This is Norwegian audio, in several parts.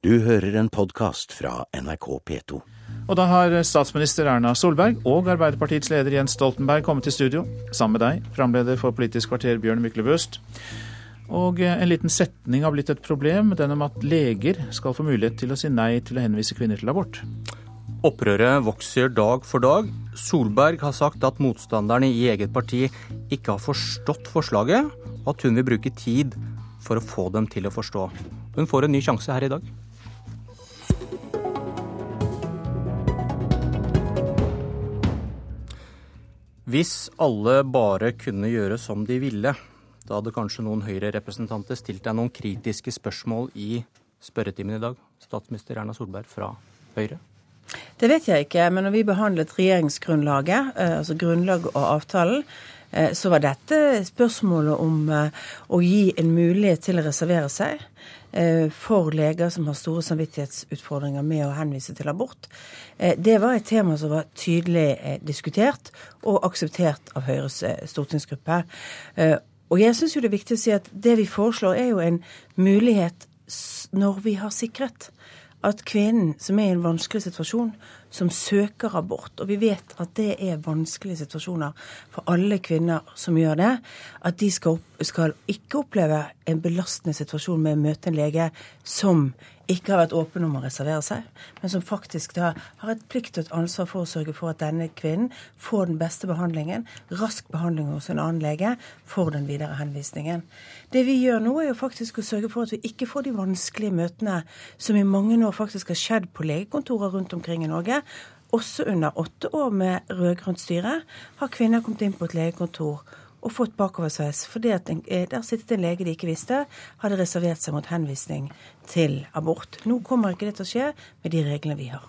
Du hører en podkast fra NRK P2. Og da har statsminister Erna Solberg og Arbeiderpartiets leder Jens Stoltenberg kommet til studio. Sammen med deg, framleder for Politisk kvarter Bjørn Myklebøst. Og en liten setning har blitt et problem, den om at leger skal få mulighet til å si nei til å henvise kvinner til abort. Opprøret vokser dag for dag. Solberg har sagt at motstanderne i eget parti ikke har forstått forslaget, og at hun vil bruke tid for å få dem til å forstå. Hun får en ny sjanse her i dag. Hvis alle bare kunne gjøre som de ville, da hadde kanskje noen Høyre-representanter stilt deg noen kritiske spørsmål i spørretimen i dag. Statsminister Erna Solberg fra Høyre. Det vet jeg ikke, men når vi behandlet regjeringsgrunnlaget, eh, altså grunnlaget og avtalen, eh, så var dette spørsmålet om eh, å gi en mulighet til å reservere seg for leger som har store samvittighetsutfordringer med å henvise til abort. Det var et tema som var tydelig diskutert og akseptert av Høyres stortingsgruppe. Og jeg syns det er viktig å si at det vi foreslår, er jo en mulighet når vi har sikret at kvinnen som er i en vanskelig situasjon, som søker abort, og vi vet at det er vanskelige situasjoner for alle kvinner som gjør det, at de skal, skal ikke oppleve en belastende situasjon med å møte en lege som ikke har vært åpen om å reservere seg, men som faktisk da har et plikt og et ansvar for å sørge for at denne kvinnen får den beste behandlingen, rask behandling hos en annen lege, for den videre henvisningen. Det vi gjør nå, er jo faktisk å sørge for at vi ikke får de vanskelige møtene som i mange år faktisk har skjedd på legekontorer rundt omkring i Norge. Også under åtte år med rød-grønt styre har kvinner kommet inn på et legekontor og fått bakoversveis fordi at en, eh, der sittet en lege de ikke visste, hadde reservert seg mot henvisning til abort. Nå kommer ikke det til å skje med de reglene vi har.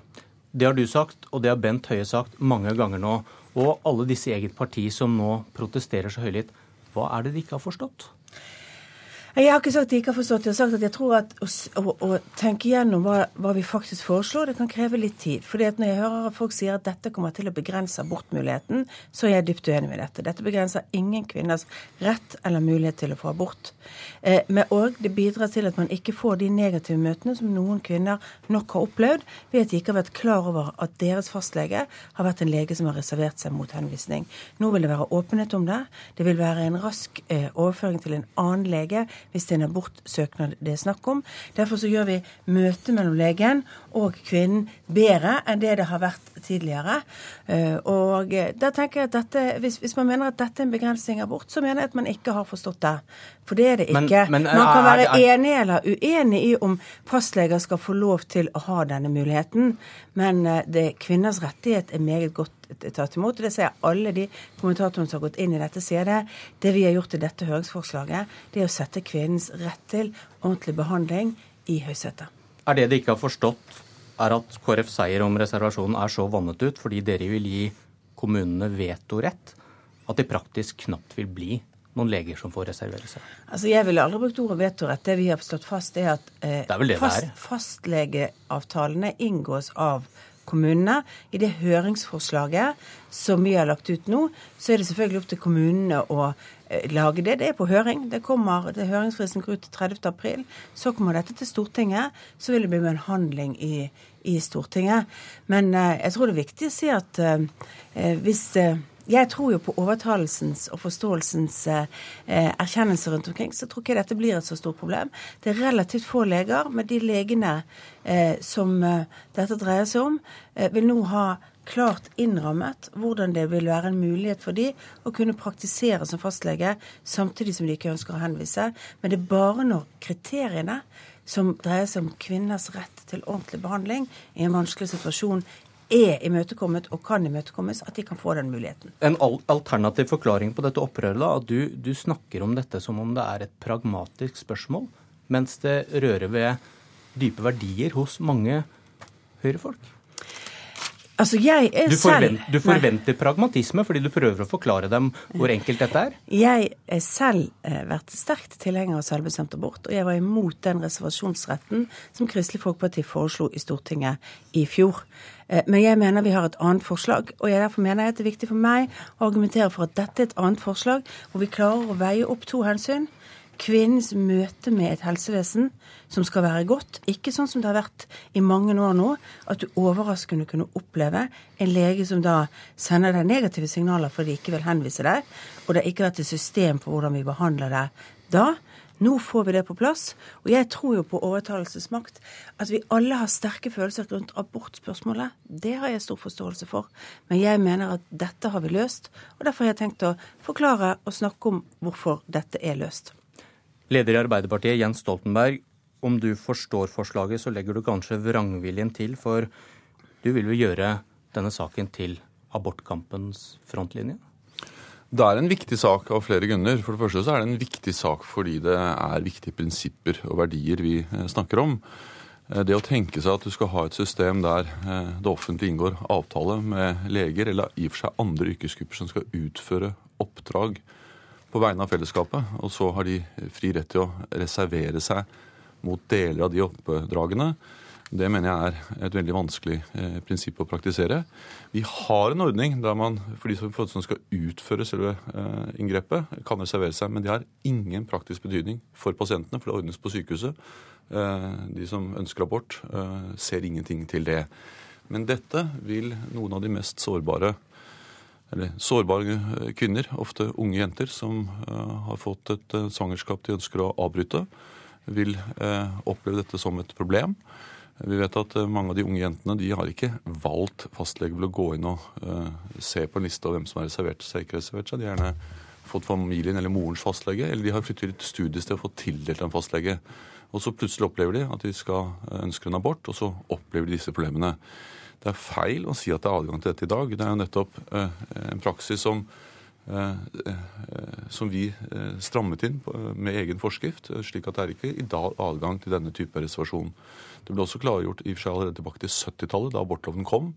Det har du sagt, og det har Bent Høie sagt mange ganger nå. Og alle disse eget parti som nå protesterer så høylytt. Hva er det de ikke har forstått? Jeg har ikke sagt at de ikke har forstått. Jeg har sagt at jeg tror at å, å, å tenke gjennom hva, hva, vi faktisk foreslår, det kan kreve litt tid. Fordi at når jeg hører at folk sier at dette kommer til å begrense abortmuligheten, så er jeg dypt uenig med dette. Dette begrenser ingen kvinners rett eller mulighet til å få abort. Eh, men òg det bidrar til at man ikke får de negative møtene som noen kvinner nok har opplevd ved at de ikke har vært klar over at deres fastlege har vært en lege som har reservert seg mot henvisning. Nå vil det være åpenhet om det. Det vil være en rask eh, overføring til en annen lege hvis det er en abortsøknad det er snakk om. Derfor så gjør vi møtet mellom legen og kvinnen bedre enn det det har vært tidligere. Eh, og da tenker jeg at dette, hvis, hvis man mener at dette er en begrensning av abort, så mener jeg at man ikke har forstått det. For det er det ikke. Men, men, man kan være er, er, enig eller uenig i om fastleger skal få lov til å ha denne muligheten, men eh, det, kvinners rettighet er meget godt tatt imot. og Det sier alle de kommentatorene som har gått inn i dette, sier det. Det vi har gjort i dette høringsforslaget, det er å sette kvinnens rett til ordentlig behandling i høysetet. Er det de ikke har forstått, er at KrF seier om reservasjonen er så vannet ut fordi dere vil gi kommunene vetorett, at det praktisk knapt vil bli noen leger som får reservere seg? Altså, Jeg ville aldri brukt ordet vetorett. Det vi har slått fast, er at eh, det er fast, fastlegeavtalene inngås av kommunene. I det høringsforslaget som vi har lagt ut nå, så er det selvfølgelig opp til kommunene å eh, lage det. Det er på høring. Det kommer, det Høringsfristen går ut til 30. april. Så kommer dette til Stortinget. Så vil det bli med en handling i, i Stortinget. Men eh, jeg tror det er viktig å si at eh, eh hvis eh, jeg tror jo på overtalelsens og forståelsens eh, erkjennelse rundt omkring. Så tror ikke dette blir et så stort problem. Det er relativt få leger, men de legene eh, som eh, dette dreier seg om, eh, vil nå ha klart innrammet hvordan det vil være en mulighet for de å kunne praktisere som fastlege samtidig som de ikke ønsker å henvise. Men det er bare når kriteriene som dreier seg om kvinners rett til ordentlig behandling i en vanskelig situasjon, er imøtekommet og kan imøtekommes, at de kan få den muligheten. En alternativ forklaring på dette opprøret, at du, du snakker om dette som om det er et pragmatisk spørsmål, mens det rører ved dype verdier hos mange høyrefolk? Altså, jeg er du, forvent, selv, du forventer pragmatisme fordi du prøver å forklare dem hvor enkelt dette er? Jeg har selv eh, vært sterkt tilhenger av selvbestemt abort, og jeg var imot den reservasjonsretten som Kristelig Folkeparti foreslo i Stortinget i fjor. Eh, men jeg mener vi har et annet forslag, og jeg derfor mener jeg at det er viktig for meg å argumentere for at dette er et annet forslag, hvor vi klarer å veie opp to hensyn kvinnens møte med et helsevesen som skal være godt. Ikke sånn som det har vært i mange år nå, at du overraskende kunne oppleve en lege som da sender deg negative signaler fordi de ikke vil henvise deg, og det har ikke vært et system for hvordan vi behandler deg da. Nå får vi det på plass. Og jeg tror jo på overtalelsesmakt. At vi alle har sterke følelser rundt abortspørsmålet, det har jeg stor forståelse for. Men jeg mener at dette har vi løst, og derfor har jeg tenkt å forklare og snakke om hvorfor dette er løst. Leder i Arbeiderpartiet Jens Stoltenberg, om du forstår forslaget, så legger du kanskje vrangviljen til, for du vil jo gjøre denne saken til abortkampens frontlinje? Det er en viktig sak av flere grunner. For det første så er det en viktig sak fordi det er viktige prinsipper og verdier vi eh, snakker om. Eh, det å tenke seg at du skal ha et system der eh, det offentlige inngår avtale med leger, eller i og for seg andre yrkesgrupper som skal utføre oppdrag på vegne av fellesskapet, og så har de fri rett til å reservere seg mot deler av de oppdragene. Det mener jeg er et veldig vanskelig eh, prinsipp å praktisere. Vi har en ordning der man for de som skal utføre selve eh, inngrepet, kan reservere seg, men det har ingen praktisk betydning for pasientene, for det ordnes på sykehuset. Eh, de som ønsker abort, eh, ser ingenting til det. Men dette vil noen av de mest sårbare eller sårbare eh, kvinner, ofte unge jenter, som uh, har fått et uh, svangerskap de ønsker å avbryte, vil uh, oppleve dette som et problem. Vi vet at mange av de unge jentene de har ikke valgt fastlege til å gå inn og se på en liste av hvem som har reservert seg ikke reservert seg. De har gjerne fått familien eller morens fastlege, eller de har flyttet til studiested og fått tildelt en fastlege. Og så plutselig opplever de at de skal ønske en abort, og så opplever de disse problemene. Det er feil å si at det er adgang til dette i dag. Det er jo nettopp eh, en praksis som, eh, eh, som vi strammet inn med egen forskrift, slik at det er ikke i dag adgang til denne type reservasjon. Det ble også klargjort i og for seg allerede tilbake til 70-tallet, da abortloven kom.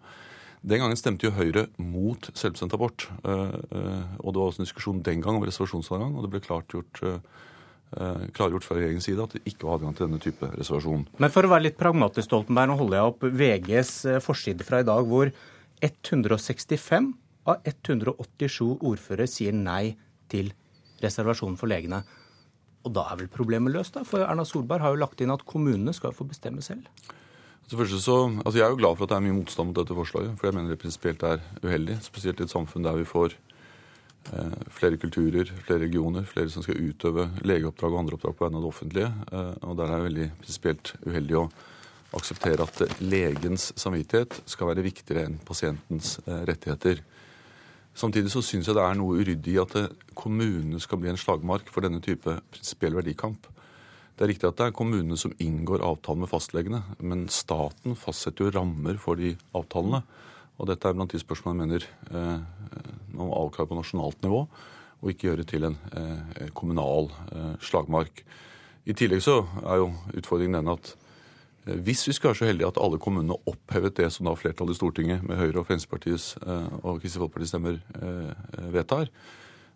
Den gangen stemte jo Høyre mot selvbestemt abort. Og det var også en diskusjon den gang om reservasjonsadgang, og det ble klart gjort klargjort fra regjeringens side at det ikke var adgang til denne type reservasjon. Men for å være litt pragmatisk, Stoltenberg, nå holder jeg opp VGs eh, forside fra i dag, hvor 165 av 187 ordførere sier nei til reservasjon for legene. Og da er vel problemet løst, da? For Erna Solberg har jo lagt inn at kommunene skal få bestemme selv. Så, altså jeg er jo glad for at det er mye motstand mot dette forslaget, for jeg mener det prinsipielt er uheldig. Spesielt i et samfunn der vi får Eh, flere kulturer, flere regioner, flere som skal utøve legeoppdrag og andre oppdrag på vegne av det offentlige. Eh, og der er det veldig prinsipielt uheldig å akseptere at legens samvittighet skal være viktigere enn pasientens eh, rettigheter. Samtidig så syns jeg det er noe uryddig i at kommunene skal bli en slagmark for denne type prinsipiell verdikamp. Det er riktig at det er kommunene som inngår avtalen med fastlegene, men staten fastsetter jo rammer for de avtalene. Og dette er blant de spørsmålene jeg mener eh, man må avklare på nasjonalt nivå, og ikke gjøre til en eh, kommunal eh, slagmark. I tillegg så er jo utfordringen den at hvis vi skulle være så heldige at alle kommunene opphevet det som da flertallet i Stortinget med Høyre og Fremskrittspartiets og Kristelig Folkepartis stemmer vedtar,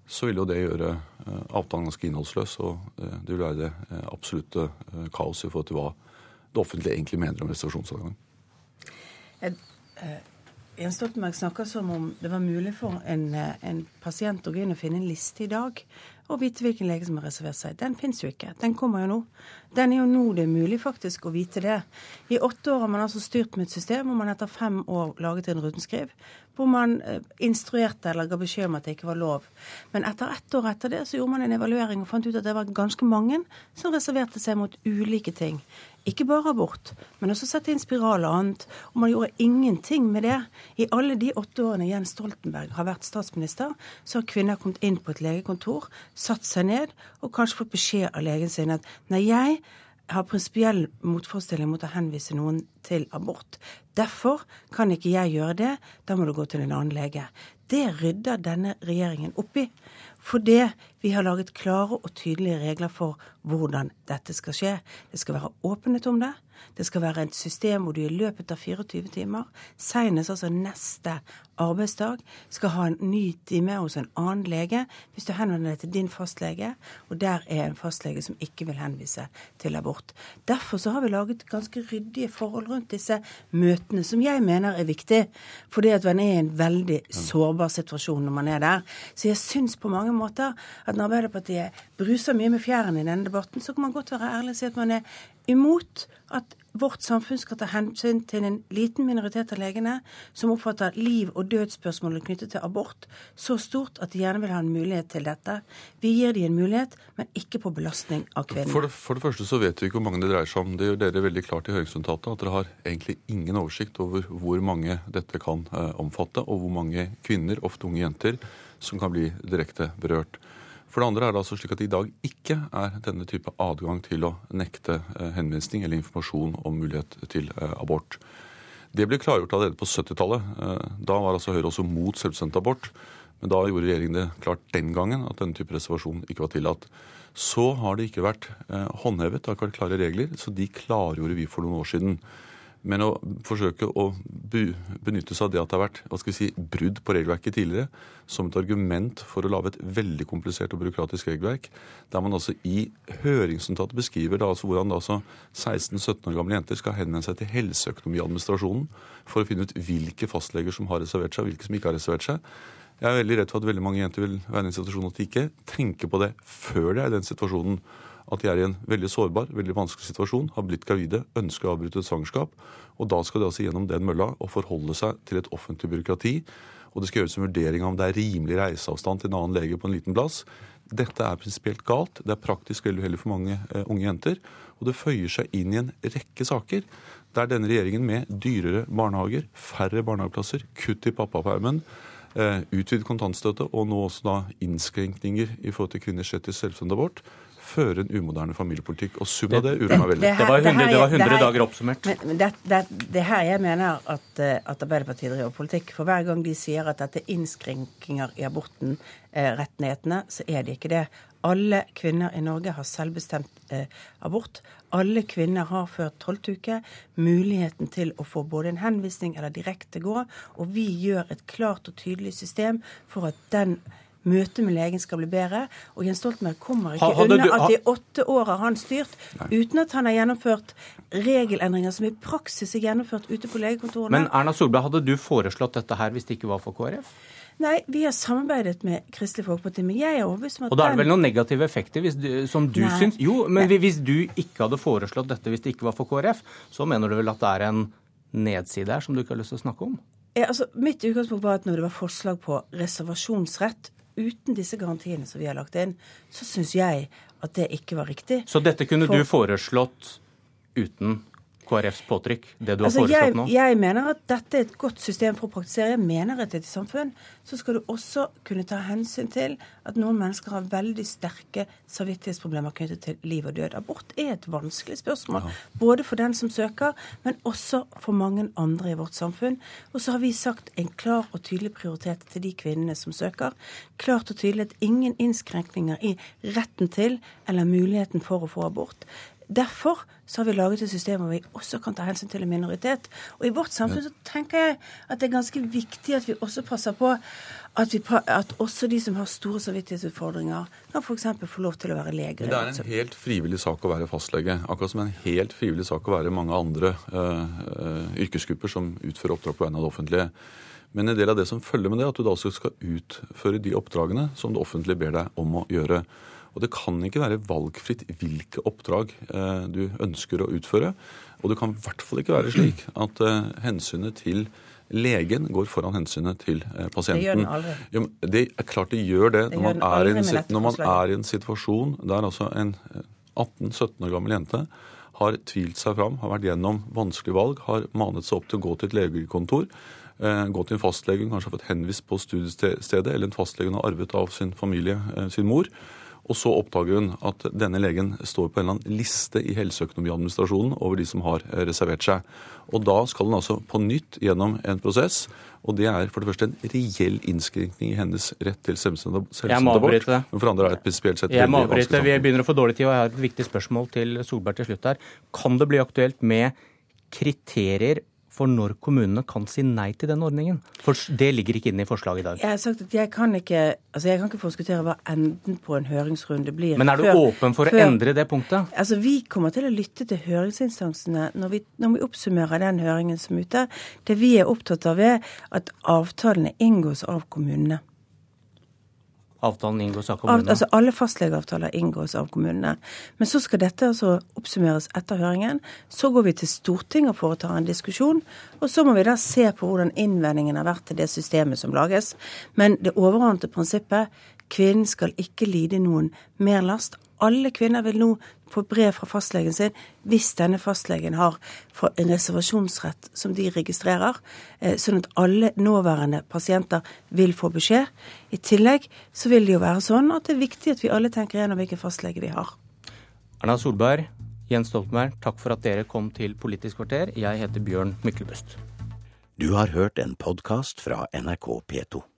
så vil jo det gjøre avtalen ganske innholdsløs. Og det vil være det absolutte kaos i forhold til hva det offentlige egentlig mener om reservasjonsadgang. Jens Stoltenberg snakker som om det var mulig for en, eh, en, pasient å gå inn og finne en liste i dag og vite hvilken lege som har reservert seg. Den fins jo ikke. Den kommer jo nå. Den er jo nå det er mulig faktisk å vite det. I åtte år har man altså styrt med et system hvor man etter fem år laget en rundskriv hvor man eh, instruerte eller ga beskjed om at det ikke var lov. Men etter ett år etter det så gjorde man en evaluering og fant ut at det var ganske mange som reserverte seg mot ulike ting. Ikke bare abort, men også sette inn spiral og annet. Og man gjorde ingenting med det. I alle de åtte årene Jens Stoltenberg har vært statsminister, så har kvinner kommet inn på et legekontor, satt seg ned og kanskje fått beskjed av legen sin at nei, jeg har prinsipiell motforestilling mot å henvise noen til abort. Derfor kan ikke jeg gjøre det, da må du gå til en annen lege. Det rydder denne regjeringen opp i. Fordi vi har laget klare og tydelige regler for hvordan dette skal skje. Det skal være åpenhet om det. Det skal være et system hvor du i løpet av 24 timer, senest altså neste arbeidsdag, skal ha en ny time hos en annen lege hvis du henvender deg til din fastlege, og der er en fastlege som ikke vil henvise til abort. Derfor så har vi laget ganske ryddige forhold rundt disse møtene, som jeg mener er viktig, fordi at man er i en veldig sårbar situasjon når man er der. Så jeg syns på mange måter at når Arbeiderpartiet bruser mye med fjærene i denne debatten, så kan man godt være ærlig og si at man er imot at vårt samfunn skal ta hensyn til en liten minoritet av legene som oppfatter liv- og dødsspørsmålet knyttet til abort så stort at de gjerne vil ha en mulighet til dette. Vi gir dem en mulighet, men ikke på belastning av kvinnene. For for det første så vet vi ikke hvor mange det dreier seg om. Det gjør dere veldig klart i høringsnotatet at dere har egentlig ingen oversikt over hvor mange dette kan eh, omfatte, og hvor mange kvinner, ofte unge jenter, som kan bli direkte berørt. For det andre er det altså slik at det i dag ikke er denne type adgang til å nekte eh, henvisning eller informasjon om mulighet til eh, abort. Det ble klargjort allerede på 70-tallet. Eh, da var altså Høyre også mot selvbestemt abort. Men da gjorde regjeringen det klart den gangen at denne type reservasjon ikke var tillatt. Så har det ikke vært håndhevet, det har ikke vært klare regler, så de klargjorde vi for noen år siden. Men å forsøke å benytte seg av det at det har vært hva skal vi si, brudd på regelverket tidligere, som et argument for å lage et veldig komplisert og byråkratisk regelverk, der man altså i høringsnotatet beskriver da altså hvordan da altså 16-17 år gamle jenter skal henvende seg til Helseøkonomiadministrasjonen for å finne ut hvilke fastleger som har reservert seg, og hvilke som ikke har reservert seg. Jeg er veldig redd for at veldig mange jenter vil være i en situasjon at de ikke tenker på det før de er i den situasjonen at de er i en veldig sårbar, veldig vanskelig situasjon, har blitt gravide, ønsker å avbryte et svangerskap. Og da skal de altså gjennom den mølla og forholde seg til et offentlig byråkrati. Og det skal gjøres en vurdering av om det er rimelig reiseavstand til en annen lege på en liten plass. Dette er prinsipielt galt. Det er praktisk veldig uheldig for mange eh, unge jenter. Og det føyer seg inn i en rekke saker der denne regjeringen med dyrere barnehager, færre barnehageplasser, kutt i pappapermen, eh, utvidet kontantstøtte og nå også da innskrenkninger i forhold til kvinners rett til selvstendig abort, føre en umoderne familiepolitikk. Og summen av det uroer meg veldig. Det, var 100, det var 100 dager oppsummert. Men, men det, det, det, her jeg mener at, eh, at, Arbeiderpartiet driver politikk. For hver gang de sier at dette er innskrenkinger i aborten, eh, rettighetene, så er det ikke det. Alle kvinner i Norge har selvbestemt eh, abort. Alle kvinner har før tolvte uke muligheten til å få både en henvisning eller direkte gå. Og vi gjør et klart og tydelig system for at den møtet med legen skal bli bedre. Og Jens Stoltenberg kommer ikke ha, unna du, at i åtte år har han styrt Nei. uten at han har gjennomført regelendringer som i praksis er gjennomført ute på legekontorene. Men Erna Solberg, hadde du foreslått dette her hvis det ikke var for KrF? Nei, vi har samarbeidet med Kristelig Folkeparti, men jeg er overbevist om at Og da er det vel noen negative effekter du, som du Nei. syns Jo, men hvis du ikke hadde foreslått dette hvis det ikke var for KrF, så mener du vel at det er en nedside her som du ikke har lyst til å snakke om? Ja, altså, mitt utgangspunkt var at når det var forslag på reservasjonsrett uten disse garantiene som vi har lagt inn, så syns jeg at det ikke var riktig. Så dette kunne For... du foreslått uten KrFs påtrykk, det du har altså, foreslått nå? Jeg, mener at dette er et godt system for å praktisere. Jeg mener at i et samfunn så skal du også kunne ta hensyn til at noen mennesker har veldig sterke samvittighetsproblemer knyttet til liv og død. Abort er et vanskelig spørsmål, ja. både for den som søker, men også for mange andre i vårt samfunn. Og så har vi sagt en klar og tydelig prioritet til de kvinnene som søker. Klart og tydelig at ingen innskrenkninger i retten til eller muligheten for å få abort. Derfor så har vi laget et system hvor vi også kan ta hensyn til en minoritet. Og i vårt samfunn så tenker jeg at det er ganske viktig at vi også passer på at, vi, at også de som har store samvittighetsutfordringer, kan f.eks. få lov til å være leger. Men det er en helt frivillig sak å være fastlege. Akkurat som en helt frivillig sak å være mange andre uh, yrkesgrupper som utfører oppdrag på vegne av det offentlige. Men en del av det som følger med det, er at du da også skal utføre de oppdragene som det offentlige ber deg om å gjøre. Og det kan ikke være valgfritt hvilke oppdrag eh, du ønsker å utføre. Og det kan i hvert fall ikke være slik at eh, hensynet til legen går foran hensynet til eh, pasienten. Det gjør den aldri. Ja, det er klart det gjør det, det når, man er, en, når man er i en situasjon der altså en 18-17 år gammel jente har tvilt seg fram, har vært gjennom vanskelige valg, har manet seg opp til å gå til et legekontor, gå til en fastlege hun kanskje har fått henvist på studiestedet, eller en fastlege hun har arvet av sin familie, sin mor. Og så oppdager hun at denne legen står på en eller annen liste i Helseøkonomiadministrasjonen over de som har eh, reservert seg. Og da skal hun altså på nytt gjennom en prosess. Og det er for det første en reell innskrenkning i hennes rett til selvstendig abort. Men for andre er det prinsipielt sett Jeg må avbryte. Vi begynner å få dårlig tid, og jeg har et viktig spørsmål til Solberg til slutt her. Kan det bli aktuelt med kriterier for når kommunene kan si nei til den ordningen? For det ligger ikke inne i forslaget i dag. Jeg har sagt at jeg kan ikke, altså jeg kan ikke forskuttere hva enden på en høringsrunde blir. Men er du før, åpen for før, å endre det punktet? Altså Vi kommer til å lytte til høringsinstansene når vi, når vi oppsummerer den høringen som er ute. Det vi er opptatt av, er at avtalene inngås av kommunene. Avtalen inngås av kommunene? Altså Alle fastlegeavtaler inngås av kommunene. Men så skal dette altså oppsummeres etter høringen. Så går vi til Stortinget og foretar en diskusjon. Og så må vi da se på hvordan innvendingen har vært til det systemet som lages. Men det overordnede prinsippet kvinnen skal ikke lide noen merlast. Alle kvinner vil nå få brev fra fastlegen sin hvis denne fastlegen har en reservasjonsrett som de registrerer, eh, sånn at alle nåværende pasienter vil få beskjed. I tillegg så vil det jo være sånn at det er viktig at vi alle tenker gjennom hvilken fastlege vi har. Erna Solberg, Jens Stoltenberg, takk for at dere kom til Politisk kvarter. Jeg heter Bjørn Myklebøst. Du har hørt en podkast fra NRK P2.